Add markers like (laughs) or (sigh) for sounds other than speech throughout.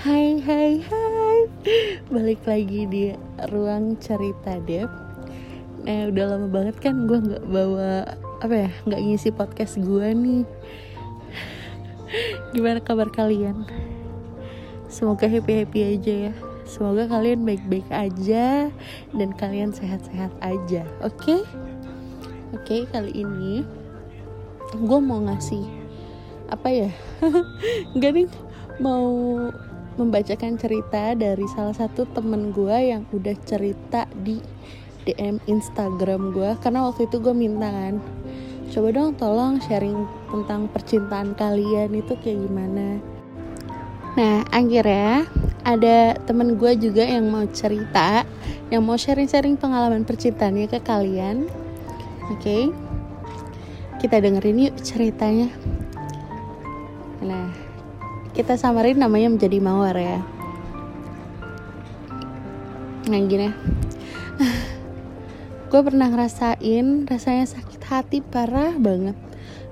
Hai hai hai. Balik lagi di ruang cerita Dep. Nah udah lama banget kan gue gak bawa Apa ya Gak ngisi podcast gue nih. Gimana kabar kalian? Semoga happy-happy aja ya. Semoga kalian baik-baik aja Dan kalian sehat-sehat aja Oke? Okay? Oke okay, kali ini Gue mau ngasih Apa ya? (laughs) Gak nih Mau membacakan cerita dari salah satu temen gue yang udah cerita di DM Instagram gue karena waktu itu gue minta kan coba dong tolong sharing tentang percintaan kalian itu kayak gimana? Nah akhirnya ada temen gue juga yang mau cerita yang mau sharing-sharing pengalaman percintaannya ke kalian. Oke okay? kita dengerin yuk ceritanya. Nah kita samarin namanya menjadi mawar ya. Nah gini. (laughs) Gue pernah ngerasain rasanya sakit hati parah banget.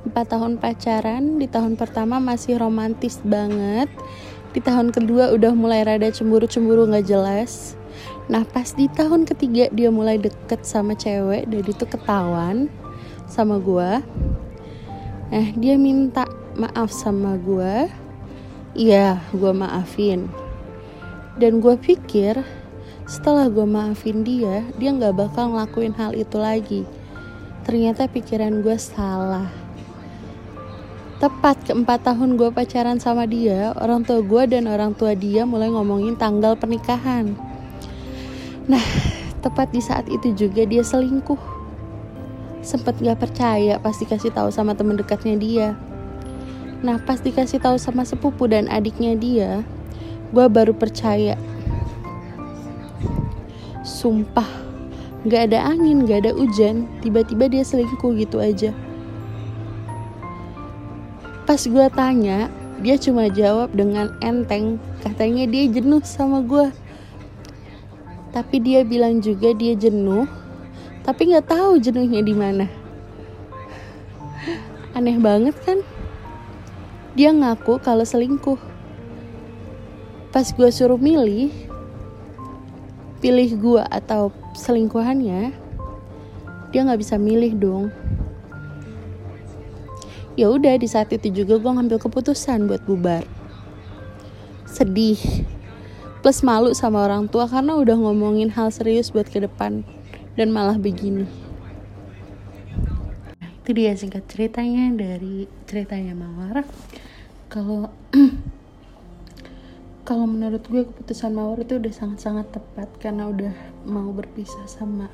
4 tahun pacaran di tahun pertama masih romantis banget. Di tahun kedua udah mulai rada cemburu-cemburu gak jelas. Nah pas di tahun ketiga dia mulai deket sama cewek dan itu ketahuan sama gue nah dia minta maaf sama gue Iya, gue maafin. Dan gue pikir setelah gue maafin dia, dia gak bakal ngelakuin hal itu lagi. Ternyata pikiran gue salah. Tepat keempat tahun gue pacaran sama dia, orang tua gue dan orang tua dia mulai ngomongin tanggal pernikahan. Nah, tepat di saat itu juga dia selingkuh. Sempet gak percaya pasti kasih tahu sama temen dekatnya dia Nah pas dikasih tahu sama sepupu dan adiknya dia, gue baru percaya. Sumpah, gak ada angin, gak ada hujan, tiba-tiba dia selingkuh gitu aja. Pas gue tanya, dia cuma jawab dengan enteng, katanya dia jenuh sama gue. Tapi dia bilang juga dia jenuh, tapi nggak tahu jenuhnya di mana. Aneh banget kan? Dia ngaku kalau selingkuh. Pas gue suruh milih, pilih gue atau selingkuhannya, dia nggak bisa milih dong. Ya udah di saat itu juga gue ngambil keputusan buat bubar. Sedih, plus malu sama orang tua karena udah ngomongin hal serius buat ke depan dan malah begini itu dia singkat ceritanya dari ceritanya Mawar kalau (clears throat) kalau menurut gue keputusan Mawar itu udah sangat-sangat tepat karena udah mau berpisah sama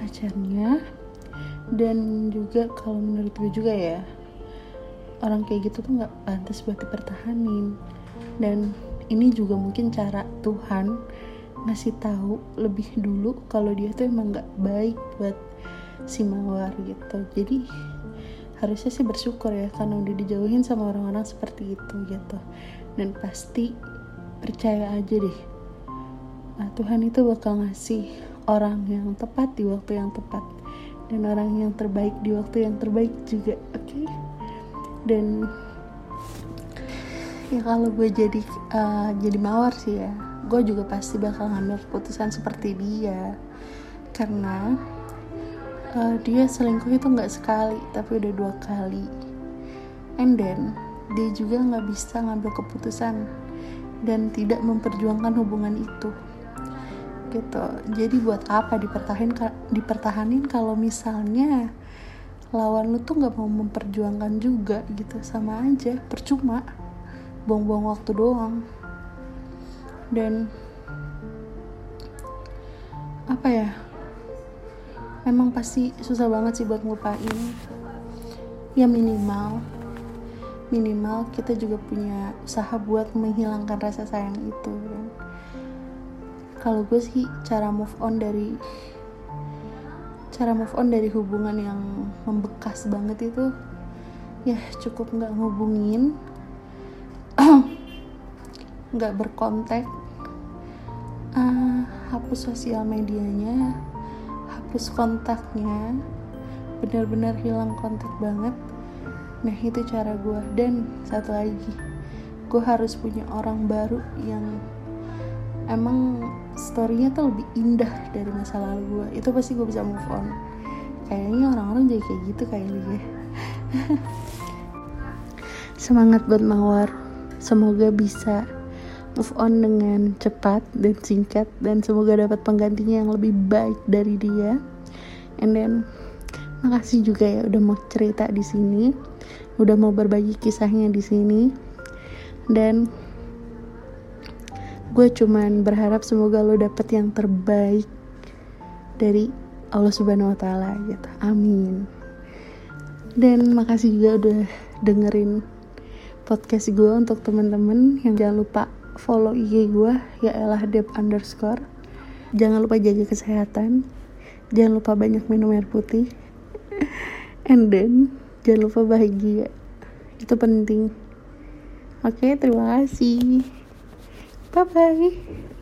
pacarnya. Dan juga kalau menurut gue juga ya orang kayak gitu tuh nggak pantas buat dipertahanin. Dan ini juga mungkin cara Tuhan ngasih tahu lebih dulu kalau dia tuh emang nggak baik buat si mawar gitu. Jadi harusnya sih bersyukur ya karena udah dijauhin sama orang-orang seperti itu gitu. Dan pasti percaya aja deh nah, Tuhan itu bakal ngasih orang yang tepat di waktu yang tepat. Dan orang yang terbaik di waktu yang terbaik juga oke? Okay? dan ya kalau gue jadi uh, jadi mawar sih ya gue juga pasti bakal ngambil keputusan seperti dia. Karena uh, dia selingkuh itu nggak sekali tapi udah dua kali. And then dia juga nggak bisa ngambil keputusan dan tidak memperjuangkan hubungan itu. Gitu. Jadi buat apa dipertahin dipertahanin kalau misalnya lawan lu tuh nggak mau memperjuangkan juga gitu? Sama aja percuma. Buang-buang waktu doang. Dan apa ya memang pasti susah banget sih buat ngelupain. Ya minimal minimal kita juga punya usaha buat menghilangkan rasa sayang itu kan. Kalau gue sih cara move on dari cara move on dari hubungan yang membekas banget itu ya cukup nggak ngubungin (clears throat) nggak berkontak uh, hapus sosial medianya hapus kontaknya benar-benar hilang kontak banget. Nah itu cara gue dan satu lagi gue harus punya orang baru yang emang storynya tuh lebih indah dari masa lalu gue itu pasti gue bisa move on. Kayaknya orang-orang jadi kayak gitu kayaknya ya. (laughs) Semangat buat mawar. Semoga bisa move on dengan cepat dan singkat dan semoga dapat penggantinya yang lebih baik dari dia. And then makasih juga ya udah mau cerita di sini udah mau berbagi kisahnya di sini. Dan gue cuman berharap semoga lo dapet yang terbaik dari Allah Subhanahu Wa Taala gitu. Amin. Dan makasih juga udah dengerin podcast gue untuk teman-teman. Yang jangan lupa follow IG gue ya elah dep underscore. Jangan lupa jaga kesehatan. Jangan lupa banyak minum air putih. (laughs) And then jangan lupa bahagia. Itu penting. Oke terima kasih. Bye bye